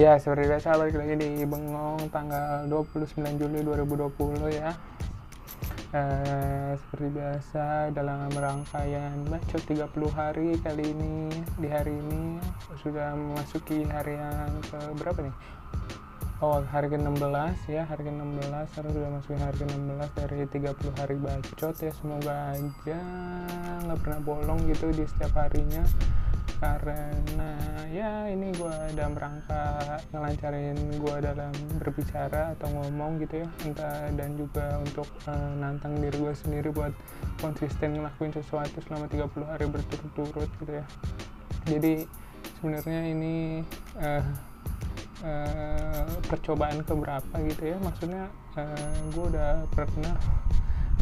Ya, seperti biasa balik lagi di Bengong tanggal 29 Juli 2020 ya. Eh, seperti biasa dalam rangkaian bacot 30 hari kali ini di hari ini sudah memasuki hari yang ke berapa nih? Oh, hari ke-16 ya, hari ke-16 sekarang sudah masuk hari ke-16 dari 30 hari bacot ya. Semoga aja nggak pernah bolong gitu di setiap harinya karena ya ini gue dalam rangka ngelancarin gue dalam berbicara atau ngomong gitu ya entah dan juga untuk uh, nantang diri gue sendiri buat konsisten ngelakuin sesuatu selama 30 hari berturut-turut gitu ya. Jadi sebenarnya ini uh, uh, percobaan keberapa gitu ya. Maksudnya uh, gue udah pernah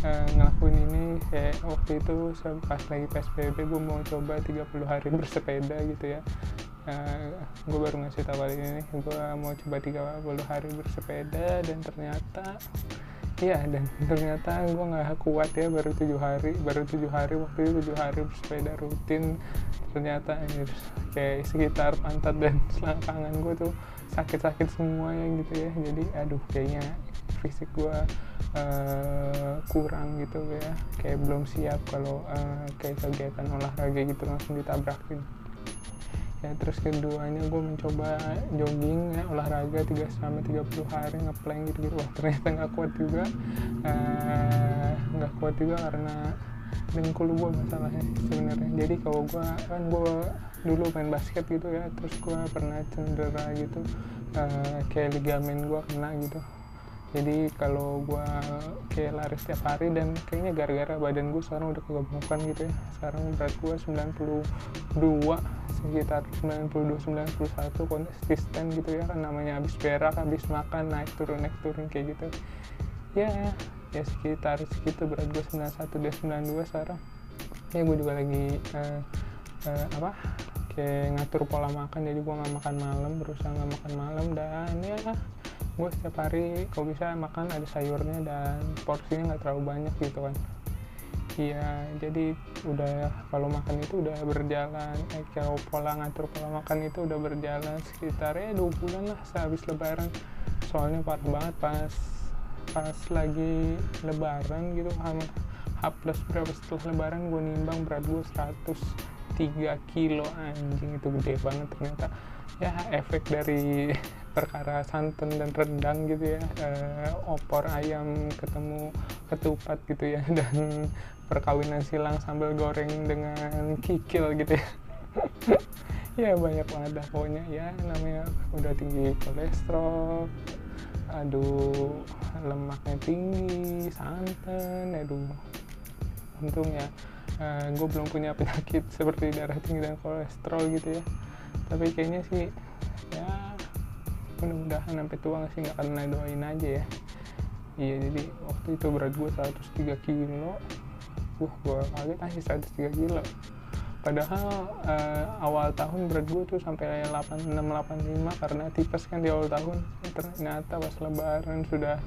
uh, ngelakuin ini kayak waktu itu pas lagi PSBB gue mau coba 30 hari bersepeda gitu ya. Uh, gue baru ngasih tahu kali ini gue mau coba 30 hari bersepeda dan ternyata iya dan ternyata gue nggak kuat ya baru tujuh hari baru tujuh hari waktu itu tujuh hari bersepeda rutin. Ternyata ini kayak sekitar pantat dan selangkangan gue tuh sakit-sakit semua ya gitu ya. Jadi aduh kayaknya fisik gue uh, kurang gitu ya. Kayak belum siap kalau uh, kayak kegiatan olahraga gitu langsung ditabrakin. Ya terus keduanya gue mencoba jogging ya olahraga 3 sampai 30 hari ngeplank gitu gitu wah ternyata nggak kuat juga. Eh, nggak uh, kuat juga karena dengkul gue masalahnya sebenarnya. Jadi kalau gue kan gue dulu main basket gitu ya. Terus gue pernah cedera gitu uh, kayak ligamen gue kena gitu jadi kalau gue kayak lari setiap hari dan kayaknya gara-gara badan gue sekarang udah kegemukan gitu ya. Sekarang berat gue 92 sekitar 92 91 konsisten gitu ya. Kan namanya habis berak habis makan naik turun naik turun kayak gitu. Ya ya sekitar segitu berat gue 91 dan 92 sekarang. Ya gue juga lagi uh, uh, apa kayak ngatur pola makan. Jadi gue nggak makan malam berusaha nggak makan malam dan ya gue setiap hari kalau bisa makan ada sayurnya dan porsinya nggak terlalu banyak gitu kan. Iya jadi udah kalau makan itu udah berjalan eh, kalau pola ngatur pola makan itu udah berjalan sekitar ya dua bulan lah sehabis lebaran. Soalnya parah banget pas pas lagi lebaran gitu sama H plus berapa setelah lebaran gue nimbang berat gue 103 kilo anjing itu gede banget ternyata. Ya efek dari perkara santan dan rendang gitu ya. E, opor ayam ketemu ketupat gitu ya. Dan perkawinan silang sambal goreng dengan kikil gitu ya. Ya banyak banget dah pokoknya. Ya namanya udah tinggi kolesterol aduh lemaknya tinggi santan aduh. Untung ya uh, gue belum punya penyakit seperti darah tinggi dan kolesterol gitu ya. Tapi kayaknya sih ya mudah-mudahan sampai tua sih? Nggak karena doain aja ya. Iya jadi waktu itu berat gue 103 kilo. Uh gue kaget aja 103 kilo. Padahal uh, awal tahun berat gue tuh sampai 86 85 karena tipes kan di awal tahun. Ternyata pas lebaran sudah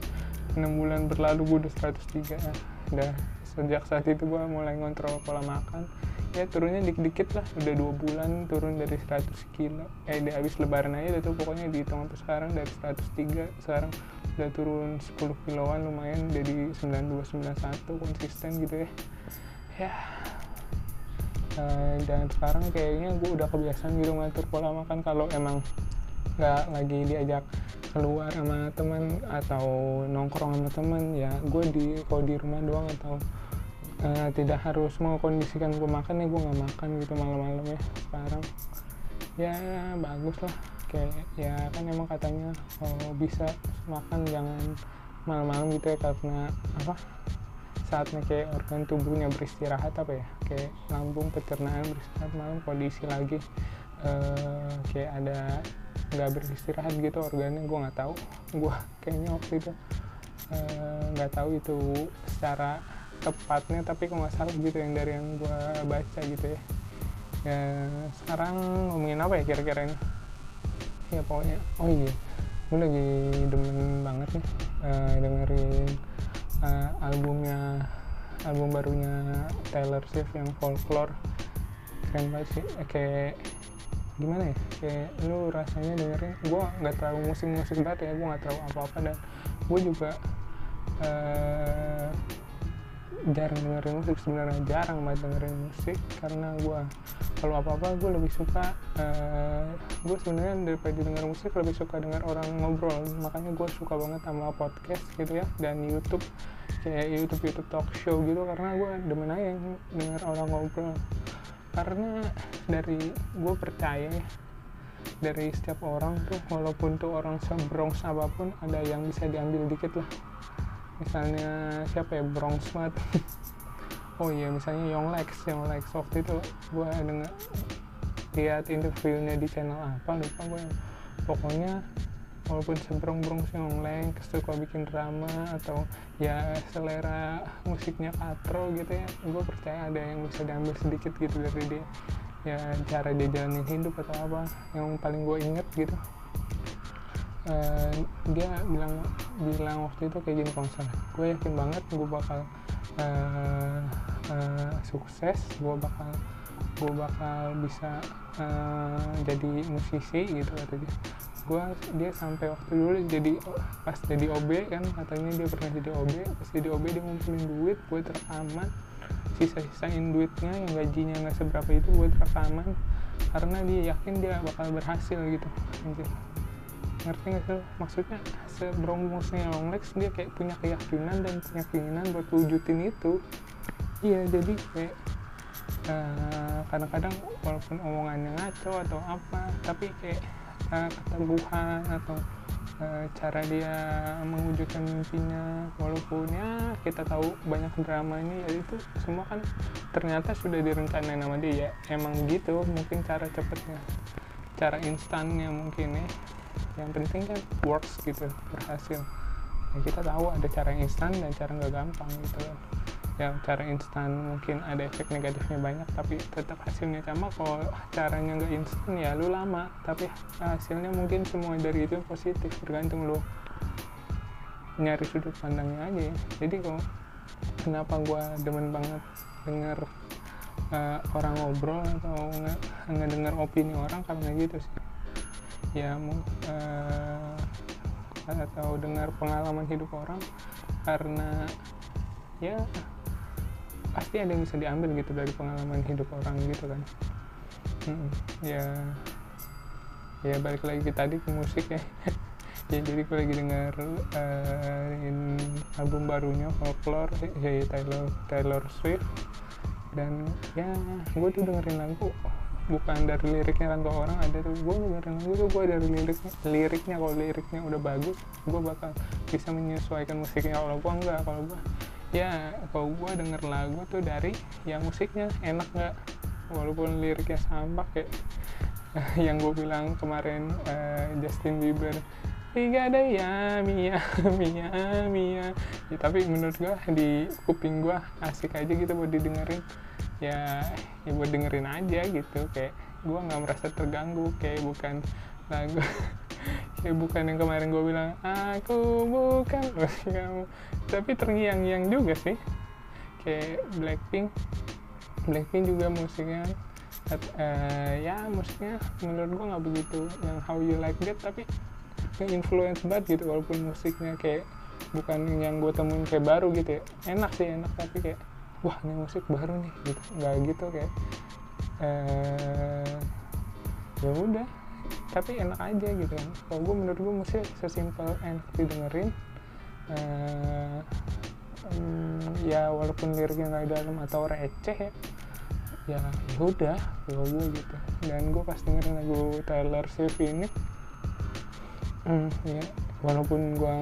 6 bulan berlalu gue udah 103 ya udah sejak saat itu gue mulai ngontrol pola makan ya turunnya dikit-dikit lah. Udah dua bulan turun dari 100 kilo. Eh di habis lebaran aja itu pokoknya dihitung sampai sekarang. Dari 103 sekarang udah turun 10 kiloan lumayan. Jadi 92 91 konsisten gitu ya. Ya. Uh, dan sekarang kayaknya gue udah kebiasaan gitu ngatur pola makan. Kalau emang nggak lagi diajak keluar sama teman atau nongkrong sama teman ya gue di kalau di rumah doang atau uh, tidak harus mengkondisikan gue makan nih gue nggak makan gitu malam-malam ya sekarang. Ya bagus lah. Kayak ya kan emang katanya kalau bisa makan jangan malam-malam gitu ya karena apa? Saatnya kayak organ tubuhnya beristirahat apa ya? Kayak lambung pencernaan beristirahat malam kondisi lagi uh, kayak ada nggak beristirahat gitu organnya gue nggak tahu. Gue kayaknya waktu itu eh, nggak uh, tahu itu secara tepatnya tapi kok nggak salah gitu yang dari yang gue baca gitu ya. Ya sekarang ngomongin apa ya kira-kira ini? Ya pokoknya oh iya. Gue lagi demen banget nih uh, dengerin uh, albumnya album barunya Taylor Swift yang Folklore. Keren banget sih. Eh, kayak gimana ya? Kayak lu rasanya dengerin gue nggak terlalu musik musik banget ya gue nggak terlalu apa apa dan gue juga uh, jarang dengerin musik sebenarnya jarang banget dengerin musik karena gue kalau apa apa gue lebih suka uh, gue sebenarnya daripada denger musik lebih suka dengar orang ngobrol. Makanya gue suka banget sama podcast gitu ya dan YouTube kayak YouTube YouTube talk show gitu karena gue demen aja denger orang ngobrol. Karena dari gue percaya ya dari setiap orang tuh walaupun tuh orang sebrongs apa pun ada yang bisa diambil dikit lah misalnya siapa ya Bronx banget. Oh iya misalnya Yonglex Yonglex waktu itu gue denger lihat interviewnya di channel apa lupa gue pokoknya walaupun sebrong-brong si Yonglex suka bikin drama atau ya selera musiknya katro gitu ya gue percaya ada yang bisa diambil sedikit gitu dari dia. Ya cara dia jalanin hidup atau apa yang paling gue inget gitu uh, dia bilang bilang waktu itu kayak gini konser gue yakin banget gue bakal uh, uh, sukses gue bakal gue bakal bisa uh, jadi musisi gitu kata dia. Gue dia sampai waktu dulu jadi pas jadi OB kan katanya dia pernah jadi OB pas jadi OB dia ngumpulin duit gue rekaman sisa-sisain duitnya yang gajinya nggak seberapa itu gue rekaman karena dia yakin dia bakal berhasil gitu ngerti nggak sih maksudnya sebrongmusnya Longlex dia kayak punya keyakinan dan punya keinginan buat wujudin itu. Iya jadi kayak uh, kadang-kadang walaupun omongannya ngaco atau apa tapi kayak uh, keteguhan atau uh, cara dia mewujudkan mimpinya walaupun ya kita tahu banyak drama ini ya itu semua kan ternyata sudah direncanain sama dia. Ya emang gitu mungkin cara cepetnya cara instannya mungkin ya yang penting kan works gitu berhasil. Ya kita tahu ada cara instan dan cara nggak gampang gitu. Yang cara instan mungkin ada efek negatifnya banyak tapi tetap hasilnya sama. Kalau caranya nggak instan ya lu lama. Tapi hasilnya mungkin semua dari itu positif tergantung lu nyari sudut pandangnya aja. Ya jadi kok kenapa gue demen banget denger uh, orang ngobrol atau ngedenger opini orang karena gitu sih ya uh, atau dengar pengalaman hidup orang karena ya pasti ada yang bisa diambil gitu dari pengalaman hidup orang gitu kan. Hmm, ya ya balik lagi tadi ke musik ya. Ya jadi gue lagi dengar uh, in album barunya folklore ya Taylor Taylor Swift. Dan ya gue tuh dengerin lagu bukan dari liriknya kan kalau orang ada tuh gue dengerin lagu tuh gue dari liriknya liriknya kalau liriknya udah bagus gue bakal bisa menyesuaikan musiknya. Kalau gue enggak kalau gue ya kalau gue denger lagu tuh dari yang musiknya enak nggak? Walaupun liriknya sampah kayak yang gue bilang kemarin uh, Justin Bieber tiga ada ya Mia Mia Mia. Ya, tapi menurut gue di kuping gue asik aja gitu buat didengerin ya ya buat dengerin aja gitu. Kayak gue nggak merasa terganggu kayak bukan lagu kayak bukan yang kemarin gue bilang aku bukan kamu. Tapi terngiang-ngiang juga sih. Kayak Blackpink Blackpink juga musiknya uh, ya musiknya menurut gue nggak begitu yang How You Like That tapi influence banget gitu walaupun musiknya kayak bukan yang gue temuin kayak baru gitu ya. Enak sih enak tapi kayak wah ini musik baru nih gitu. Nggak gitu kayak eh, ya udah. Tapi enak aja gitu kan. Kalau gue menurut gue musik sesimpel enak didengerin eh, um, ya walaupun liriknya nggak dalam atau receh ya ya udah kalau gue gitu. Dan gue pas dengerin lagu Taylor Swift ini hmm, ya walaupun gue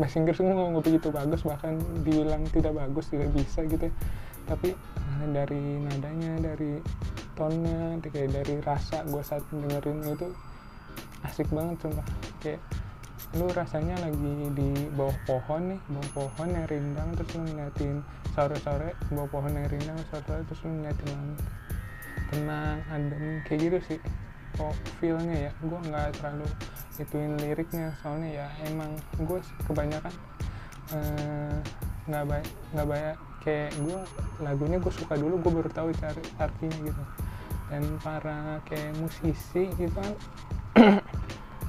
bahasa Inggris gue nggak begitu bagus bahkan dibilang tidak bagus tidak bisa gitu ya. tapi uh, dari nadanya dari tonnya kayak dari rasa gue saat dengerin itu asik banget sumpah. Kayak lu rasanya lagi di bawah pohon nih bawah pohon yang rindang terus lu ngeliatin sore-sore bawah pohon yang rindang sore-sore terus lu ngeliatin langit. Tenang adem kayak gitu sih. Kok feelnya ya gue nggak terlalu ituin liriknya soalnya ya emang gue kebanyakan eh, nggak uh, baik nggak banyak kayak gue lagunya gue suka dulu gue baru tahu cari artinya gitu. Dan para kayak musisi gitu kan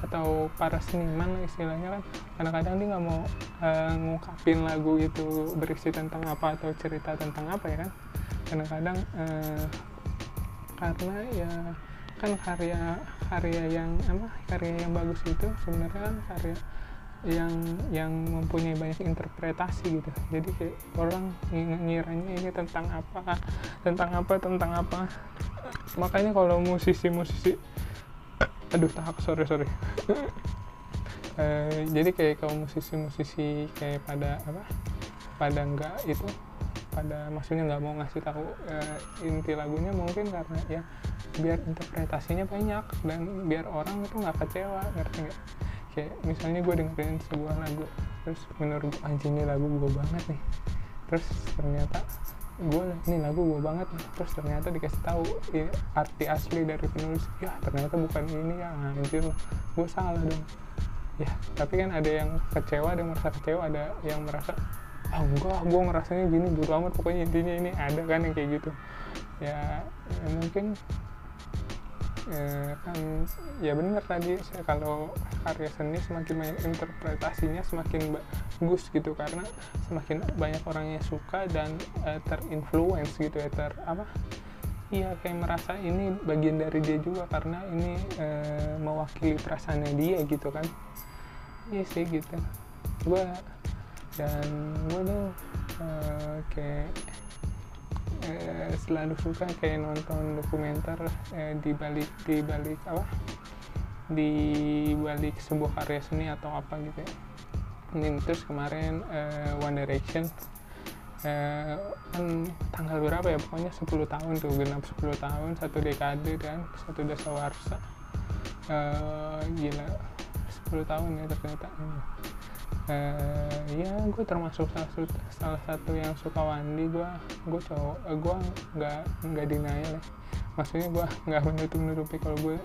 atau para seniman lah istilahnya kan kadang-kadang dia nggak mau uh, ngungkapin lagu itu berisi tentang apa atau cerita tentang apa ya kan. Kadang-kadang uh, karena ya kan karya karya yang apa karya yang bagus itu sebenarnya kan karya yang yang mempunyai banyak interpretasi gitu. Jadi kayak orang ngiranya ini tentang apa tentang apa tentang apa. Makanya kalau musisi-musisi aduh tahap sorry sorry. Uh, jadi kayak kalau musisi-musisi kayak pada apa pada enggak itu pada maksudnya nggak mau ngasih tahu uh, inti lagunya mungkin karena ya biar interpretasinya banyak dan biar orang itu nggak kecewa ngerti nggak? Kayak misalnya gue dengerin sebuah lagu terus menurut gue anjing ini lagu gue banget nih. Terus ternyata gue ini lagu gue banget terus ternyata dikasih tahu ya, arti asli dari penulis. Ya ternyata bukan ini ya anjir. Gue salah dong. Ya tapi kan ada yang kecewa ada yang merasa kecewa ada yang merasa ah enggak gue ngerasanya gini buru amat pokoknya intinya ini ada kan yang kayak gitu. Ya, ya mungkin ya, kan ya benar tadi saya kalau karya seni semakin banyak interpretasinya semakin bagus gitu karena semakin banyak orang yang suka dan uh, terinfluence gitu ya ter apa iya kayak merasa ini bagian dari dia juga karena ini uh, mewakili perasaannya dia gitu kan. Iya sih gitu. Gue dan gue uh, kayak eh, selalu suka kayak nonton dokumenter eh, di balik di balik apa? Di balik sebuah karya seni atau apa gitu ya. Ini terus kemarin eh, One Direction eh, kan tanggal berapa ya? Pokoknya 10 tahun tuh genap 10 tahun satu dekade dan satu dasawarsa eh, gila 10 tahun ya ternyata uh, ya gue termasuk salah satu, salah satu yang suka Wandi. Gue gue cowok uh, gue nggak nggak denial ya maksudnya gue nggak menutup nutupi kalau gue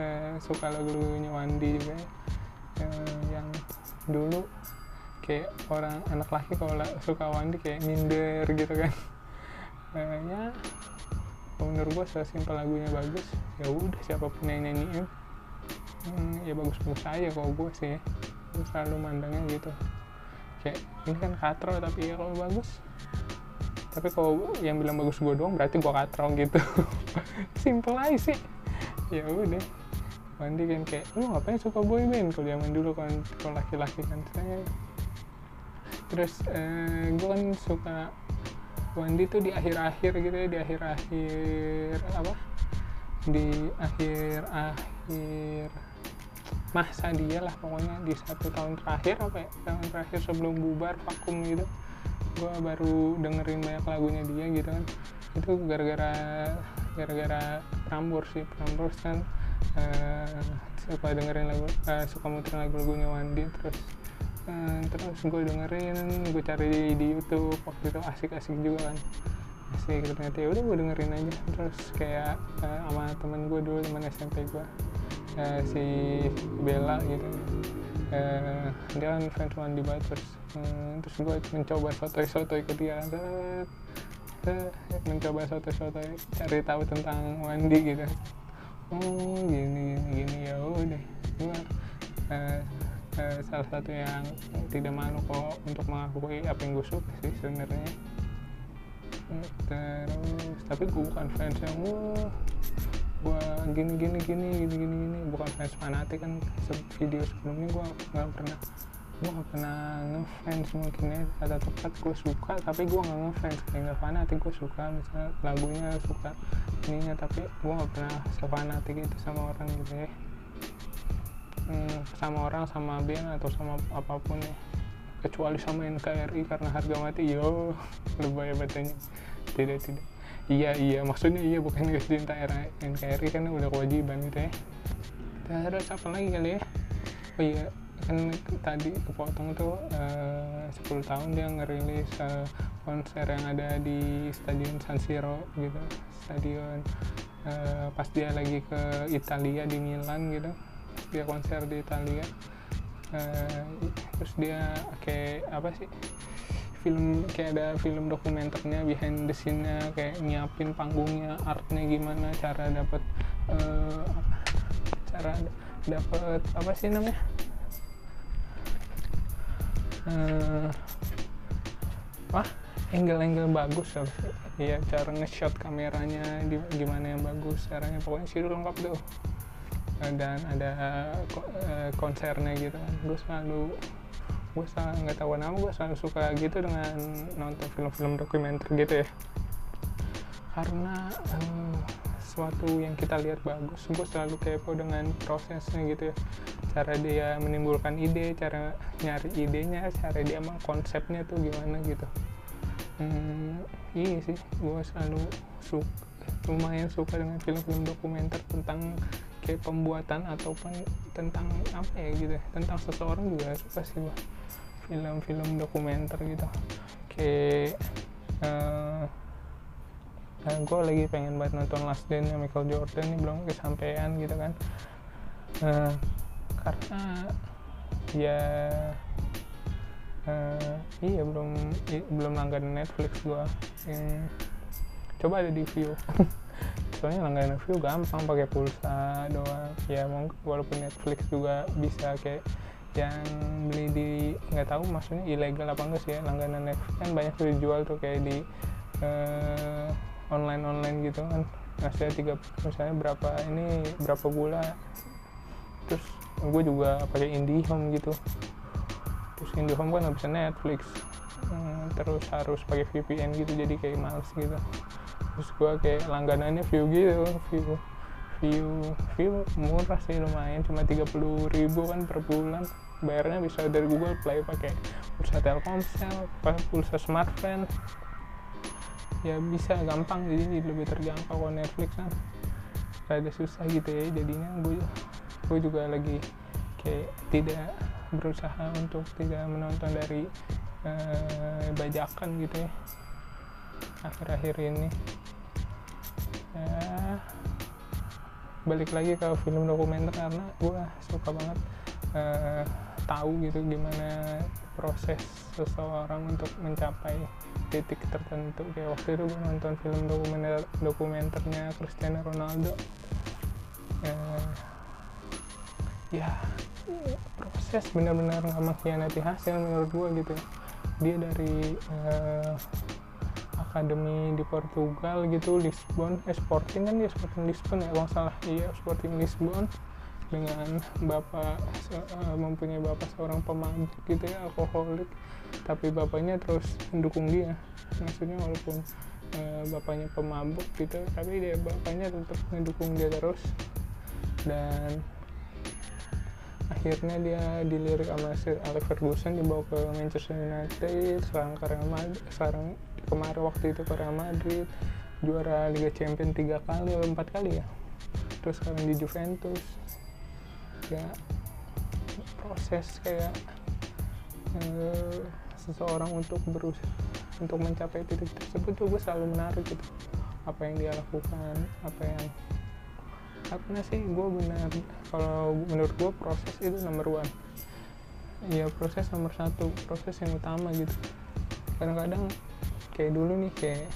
uh, suka lagu-lagunya Wandi juga. Uh, yang dulu kayak orang anak laki kalau suka Wandi kayak minder gitu kan. Uh, ya menurut gue sesimpel lagunya bagus ya udah siapa pun yang nyanyiin. Hmm, ya bagus bagus aja kalau gue sih. ya selalu mandangnya gitu. Kayak ini kan katro tapi ya kalau bagus. Tapi kalau yang bilang bagus gue doang berarti gue katro gitu. Simple aja sih. Ya udah. Wandi kan kayak lu ngapain suka boy band? Kalau zaman dulu kan kalau laki-laki kan terus eh, gue kan suka Wandi tuh di akhir-akhir gitu ya di akhir-akhir apa? Di akhir-akhir masa dia lah pokoknya di satu tahun terakhir apa ya tahun terakhir sebelum bubar vakum gitu. Gue baru dengerin banyak lagunya dia gitu kan. Itu gara-gara gara-gara Prambors sih Prambors kan uh, suka dengerin lagu uh, suka muterin lagu-lagunya Wandi terus uh, terus gue dengerin gue cari di, di YouTube waktu itu asik-asik juga kan. Asik ternyata ya udah gue dengerin aja. Terus kayak uh, sama temen gue dulu teman SMP gue uh, si Bella gitu. Uh, dia kan fans banget terus uh, terus gue mencoba sotoy-sotoy ke dia. Mencoba sotoy-sotoy cari tahu tentang Wandi gitu. Oh gini gini gini ya udah. Gue uh, uh, salah satu yang tidak malu kok untuk mengakui apa yang gue suka sih sebenarnya. Terus tapi gue bukan fans yang wah gue gini gini gini gini gini gini. Bukan fans fanatik kan video sebelumnya gue nggak pernah gue nggak pernah ngefans mungkin ya. Kata tepat gue suka tapi gue nggak ngefans. Kayak nggak fanatik gue suka. Misalnya lagunya suka ininya tapi gue nggak pernah sefanatik itu sama orang gitu ya. Hmm, sama orang sama band atau sama apa pun ya. Kecuali sama NKRI karena harga mati yo. Lebay betulnya tidak tidak iya iya. Maksudnya iya bukan era NKRI kan udah kewajiban gitu ya. Terus apa lagi kali ya? Oh iya kan tadi kepotong tuh eh, uh, 10 tahun dia ngerilis uh, konser yang ada di stadion San Siro gitu. Stadion uh, pas dia lagi ke Italia di Milan gitu. Dia konser di Italia. Uh, terus dia kayak apa sih film kayak ada film dokumenternya behind the scene-nya kayak nyiapin panggungnya artnya gimana cara dapat uh, cara dapat apa sih namanya? Uh, wah angle-angle bagus ya cara nge-shot kameranya gimana yang bagus caranya. Pokoknya sih lengkap tuh. Dan ada uh, konsernya gitu kan. Gue selalu gue selalu nggak tahu kenapa gue selalu suka gitu dengan nonton film-film dokumenter gitu ya. Karena uh, sesuatu yang kita lihat bagus gue selalu kepo dengan prosesnya gitu ya. Cara dia menimbulkan ide cara nyari idenya cara dia emang konsepnya tuh gimana gitu. Hmm, iya sih gue selalu suka lumayan suka dengan film-film dokumenter tentang kayak pembuatan ataupun tentang apa ya gitu ya tentang seseorang juga suka sih gue film-film dokumenter gitu. Kayak uh, nah, gue lagi pengen banget nonton Last Dance Michael Jordan ini belum kesampaian gitu kan. Uh, karena ya uh, iya belum i, belum langganan Netflix gue yang coba ada di view. Soalnya langganan view gampang pakai pulsa doang. Ya walaupun Netflix juga bisa kayak yang beli di nggak tahu maksudnya ilegal apa enggak sih ya langganan Netflix. Kan banyak tuh dijual tuh kayak di uh, online online gitu kan. Ngasih tiga misalnya berapa ini berapa bulan terus gue juga pakai IndiHome gitu. Terus IndiHome kan nggak bisa Netflix. Hmm, terus harus pakai VPN gitu jadi kayak males gitu. Terus gue kayak langganannya view gitu view view view murah sih lumayan. Cuma 30 ribu kan per bulan. Bayarnya bisa dari Google Play pakai pulsa Telkomsel pulsa smartphone. Ya bisa gampang. Jadi lebih terjangkau kalau Netflix kan. Rada susah gitu ya jadinya. Gue gue juga lagi kayak tidak berusaha untuk tidak menonton dari uh, bajakan gitu ya. Akhir-akhir ini. Ya balik lagi ke film dokumenter karena gue suka banget uh, tahu gitu gimana proses seseorang untuk mencapai titik tertentu. Kayak waktu itu gue nonton film dokumenter dokumenternya Cristiano Ronaldo. Uh, ya proses benar-benar nggak mengkhianati hasil menurut gue gitu. Dia dari uh, akademi di Portugal gitu Lisbon. Eh Sporting kan dia Sporting Lisbon ya kalau salah. Iya Sporting Lisbon. Dengan bapak uh, mempunyai bapak seorang pemabuk gitu ya alkoholik. Tapi bapaknya terus mendukung dia. Maksudnya walaupun uh, bapaknya pemabuk gitu tapi dia bapaknya tetap mendukung dia terus. Dan akhirnya dia dilirik sama Sir Alex Ferguson dibawa ke Manchester United sekarang sekarang kemarin waktu itu ke Real Madrid juara Liga Champions tiga kali atau empat kali ya. Terus sekarang di Juventus. Ya proses kayak eh, seseorang untuk berusaha untuk mencapai titik tersebut gue selalu menarik gitu. Apa yang dia lakukan apa yang karena sih gue benar kalau menurut gue proses itu nomor one. Ya proses nomor satu proses yang utama gitu. Kadang-kadang kayak dulu nih kayak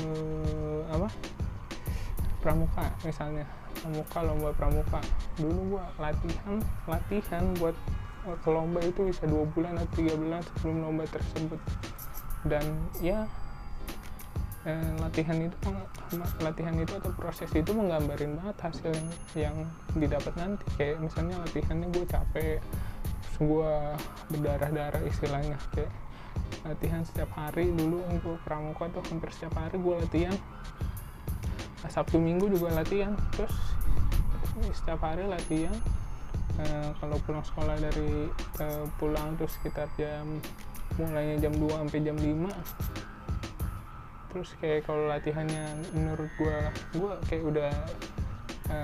uh, apa? Pramuka misalnya. Pramuka lomba pramuka. Dulu gua latihan latihan buat ke lomba itu bisa dua bulan atau tiga bulan sebelum lomba tersebut. Dan ya eh, latihan itu latihan itu atau proses itu menggambarin banget hasil yang, yang didapat nanti. Kayak misalnya latihannya gue capek gue berdarah-darah istilahnya. Kayak latihan setiap hari. Dulu untuk pramuka tuh hampir setiap hari gue latihan. Sabtu Minggu juga latihan. Terus setiap hari latihan. E, kalau pulang sekolah dari e, pulang terus sekitar jam mulainya jam 2 sampai jam 5 terus kayak kalau latihannya menurut gue gue kayak udah e,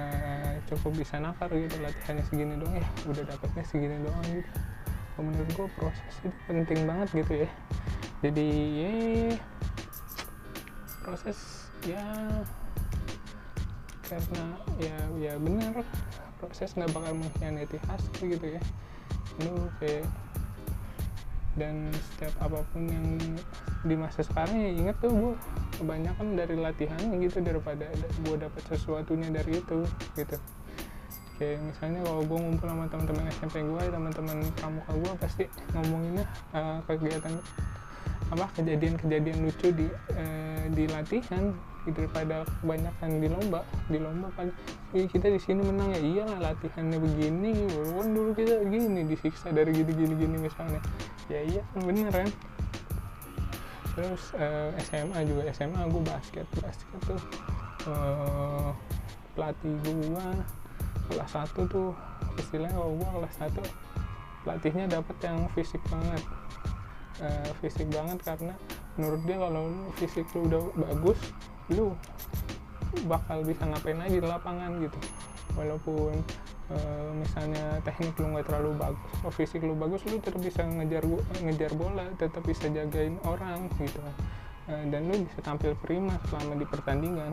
cukup bisa nakar gitu. Latihannya segini doang ya udah dapatnya segini doang gitu menurut gue proses itu penting banget gitu ya. Jadi ya proses ya karena ya ya benar proses nggak bakal mengkhianati hasil gitu ya. Lu kayak dan setiap apa pun yang di masa sekarang ya inget tuh gue kebanyakan dari latihannya gitu daripada gue dapat sesuatunya dari itu gitu kayak misalnya kalau gue ngumpul sama teman-teman SMP gue teman-teman pramuka gue pasti ngomonginnya uh, kegiatan apa kejadian-kejadian lucu di uh, di latihan gitu daripada kebanyakan di lomba. Di lomba kan kita di sini menang ya? Iyalah latihannya begini kan dulu kita gini disiksa dari gini gini gini misalnya. Ya iya bener kan terus uh, eh, SMA juga SMA gue basket basket tuh uh, pelatih gue kelas 1 tuh istilahnya kalau gue kelas 1 pelatihnya dapat yang fisik banget. Uh, fisik banget karena menurut dia kalau fisik lu udah bagus lu bakal bisa ngapain aja di lapangan gitu. Walaupun uh, misalnya teknik lu nggak terlalu bagus kalau fisik lu bagus lu tetap bisa ngejar ngejar bola tetap bisa jagain orang gitu. Uh, dan lu bisa tampil prima selama di pertandingan.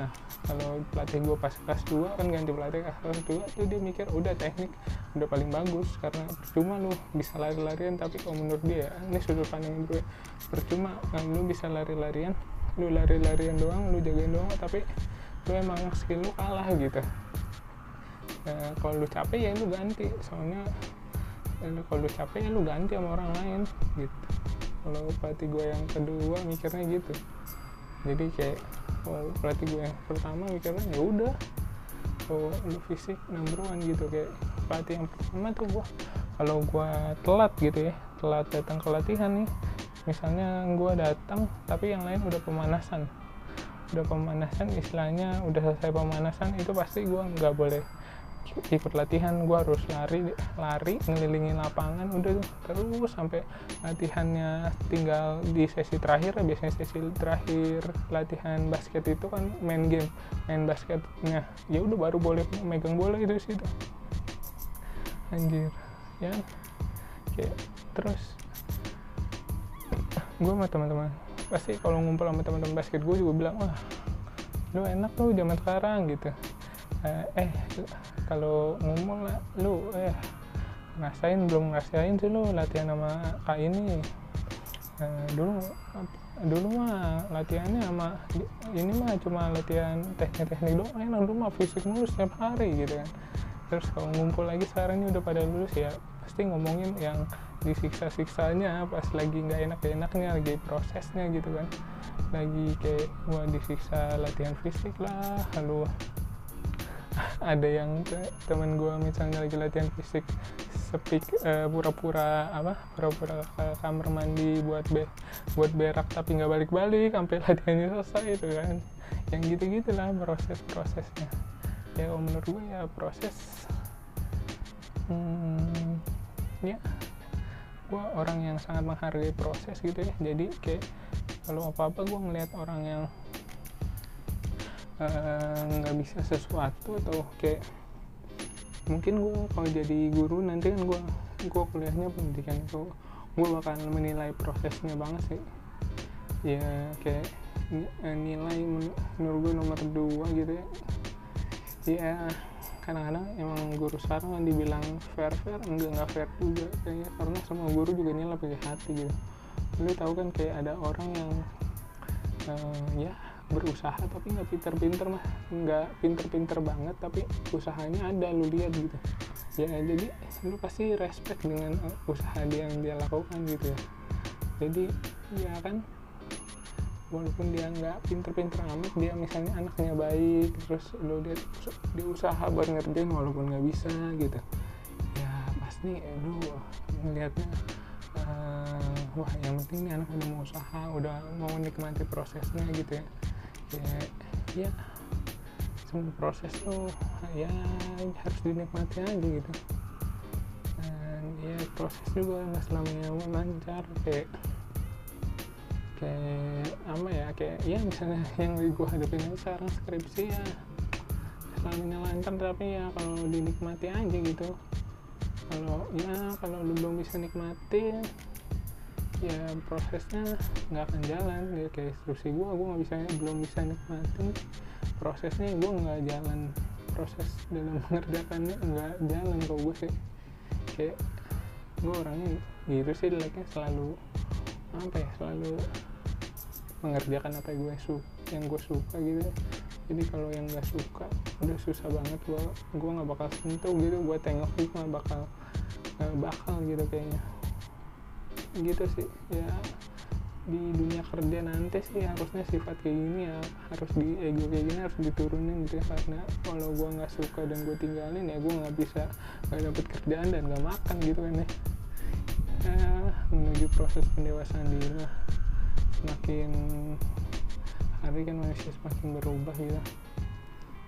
Nah kalau pelatih gue pas kelas 2 kan ganti pelatih kelas 2 tuh dia mikir udah teknik udah paling bagus karena percuma lu bisa lari-larian tapi kalau menurut dia ini sudut pandang gue percuma kan lu bisa lari-larian lu lari-larian doang lu jagain doang tapi lu emang skill lu kalah gitu. Ya, kalau lu capek ya lu ganti soalnya ya, kalau lu capek ya lu ganti sama orang lain gitu. Kalau pelatih gue yang kedua mikirnya gitu. Jadi kayak pelatih gue yang pertama mikirnya ya udah kalau lu fisik number one gitu. Kayak pelatih yang pertama tuh gue kalau gue telat gitu ya telat datang ke latihan nih misalnya gue datang tapi yang lain udah pemanasan. Udah pemanasan istilahnya udah selesai pemanasan itu pasti gue nggak boleh ikut latihan gue harus lari lari ngelilingi lapangan udah terus sampai latihannya tinggal di sesi terakhir. Biasanya sesi terakhir latihan basket itu kan main game main basketnya. Ya udah baru boleh megang bola itu sih anjir ya. Kayak terus gue sama teman-teman pasti kalau ngumpul sama teman-teman basket gue juga bilang wah lu enak lu zaman sekarang gitu. Eh, eh kalau ngomong lah lu eh ngasain belum ngasain sih lu latihan sama kak ini. Eh, dulu dulu mah latihannya sama ini mah cuma latihan teknik-teknik doang enak dulu mah fisik mulu setiap hari gitu kan. Terus kalau ngumpul lagi sekarang ini udah pada lulus ya pasti ngomongin yang disiksa-siksanya pas lagi nggak enak-enaknya lagi prosesnya gitu kan. Lagi kayak wah disiksa latihan fisik lah lalu ada yang temen gue misalnya lagi latihan fisik sepik uh, pura-pura apa pura-pura ke kamar mandi buat be buat berak tapi nggak balik-balik sampai latihannya selesai itu kan. Yang gitu gitulah proses-prosesnya. Ya menurut gue ya proses hmm, ya. Gue orang yang sangat menghargai proses gitu ya. Jadi kayak kalau apa apa gue ngeliat orang yang nggak uh, bisa sesuatu atau kayak mungkin gue kalau jadi guru nanti kan gue gue kuliahnya pendidikan itu gue bakal menilai prosesnya banget sih. Ya kayak eh, nilai menurut gue nomor dua gitu ya. Ya kadang-kadang emang guru sekarang kan dibilang fair fair enggak nggak fair juga. Kayaknya karena semua guru juga nilai pakai hati gitu. Lu tahu kan kayak ada orang yang uh, ya berusaha tapi nggak pinter-pinter mah nggak pinter-pinter banget tapi usahanya ada lu lihat gitu. Ya jadi lu pasti respect dengan usaha dia yang dia lakukan gitu ya. Jadi ya kan walaupun dia nggak pinter-pinter amat dia misalnya anaknya baik terus lo dia dia usaha buat ngerjain walaupun nggak bisa gitu. Ya pasti lu ngelihatnya uh, wah yang penting nih anak udah mau usaha udah mau menikmati prosesnya gitu ya ya ya semua proses tuh ya harus dinikmati aja gitu. Dan ya proses juga nggak selamanya lancar kayak kayak apa ya kayak ya misalnya yang gue hadapin sekarang skripsi ya selamanya lancar tapi ya kalau dinikmati aja gitu. Kalau ya kalau lu belum bisa nikmatin ya prosesnya nggak akan jalan. Ya kayak skripsi gue gue nggak bisa belum bisa nikmatin. Prosesnya gue nggak jalan. Proses dalam mengerjakannya nggak jalan kok gue sih kayak gue orangnya gitu sih like selalu apa ya selalu mengerjakan apa yang gue suka yang gue suka gitu. Jadi kalau yang gak suka udah susah banget gue gue nggak bakal sentuh gitu. Gue tengok gitu nggak bakal nggak bakal gitu kayaknya gitu sih. Ya di dunia kerja nanti sih harusnya sifat kayak gini ya. Harus di ego kayak gini harus diturunin gitu ya karena kalau gue nggak suka dan gue tinggalin ya gue nggak bisa nggak dapet kerjaan dan nggak makan gitu kan ya. Eh, menuju proses pendewasaan diri lah. Semakin hari kan manusia semakin berubah gitu.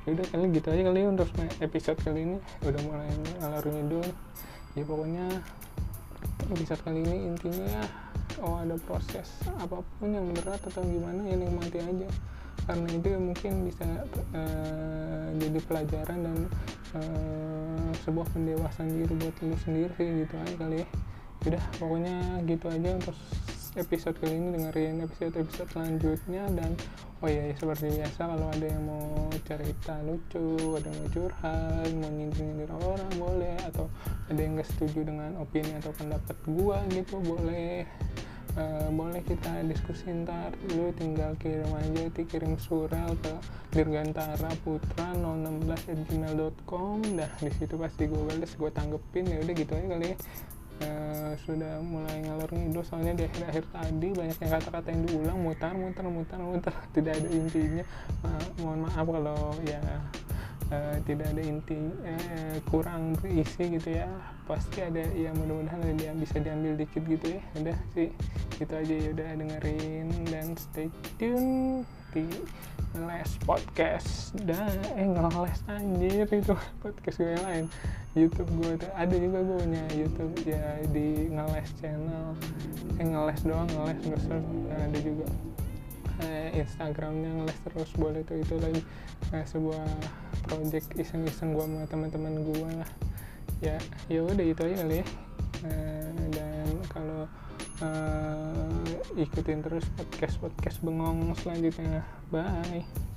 Ya udah kali gitu aja kali ya untuk episode kali ini. Udah mulai ngalor ngidul. Ya pokoknya episode kali ini intinya oh ada proses apa pun yang berat atau gimana ya nikmati aja. Karena itu mungkin bisa uh, jadi pelajaran dan uh, sebuah pendewasaan diri buat lu sendiri gitu aja kali ya. Udah pokoknya gitu aja untuk episode kali ini dengerin episode-episode selanjutnya. Dan oh iya ya, seperti biasa kalau ada yang mau cerita lucu ada yang mau curhat mau nyindir-nyindir orang boleh. Atau ada yang gak setuju dengan opini atau pendapat gua gitu boleh. Uh, boleh kita diskusi ntar. Lu tinggal kirim aja kirim surel ke dirgantara putra 016 gmail.com dah di situ pasti gue balas gue tanggepin. Ya udah gitu aja kali ya uh, sudah mulai ngalor ngidul soalnya di akhir-akhir tadi banyak yang kata-kata yang diulang mutar mutar mutar mutar. Tidak ada intinya. Ma mohon maaf kalau ya uh, tidak ada inti uh, kurang berisi gitu ya. Pasti ada ya mudah-mudahan ada yang bisa diambil dikit gitu ya. Udah sih itu aja. Ya udah dengerin dan stay tune di les podcast. Dan eh ngeles anjir itu podcast gue yang lain. YouTube gue tuh ada juga gue punya YouTube ya di ngeles channel. Eh ngeles doang ngeles terus ada juga eh, Instagramnya ngeles terus boleh tuh itu lagi. Eh, sebuah project iseng-iseng gue sama teman-teman gue lah. Ya ya udah itu aja kali ya. Eh, dan kalau uh, ikutin terus podcast podcast bengong selanjutnya bye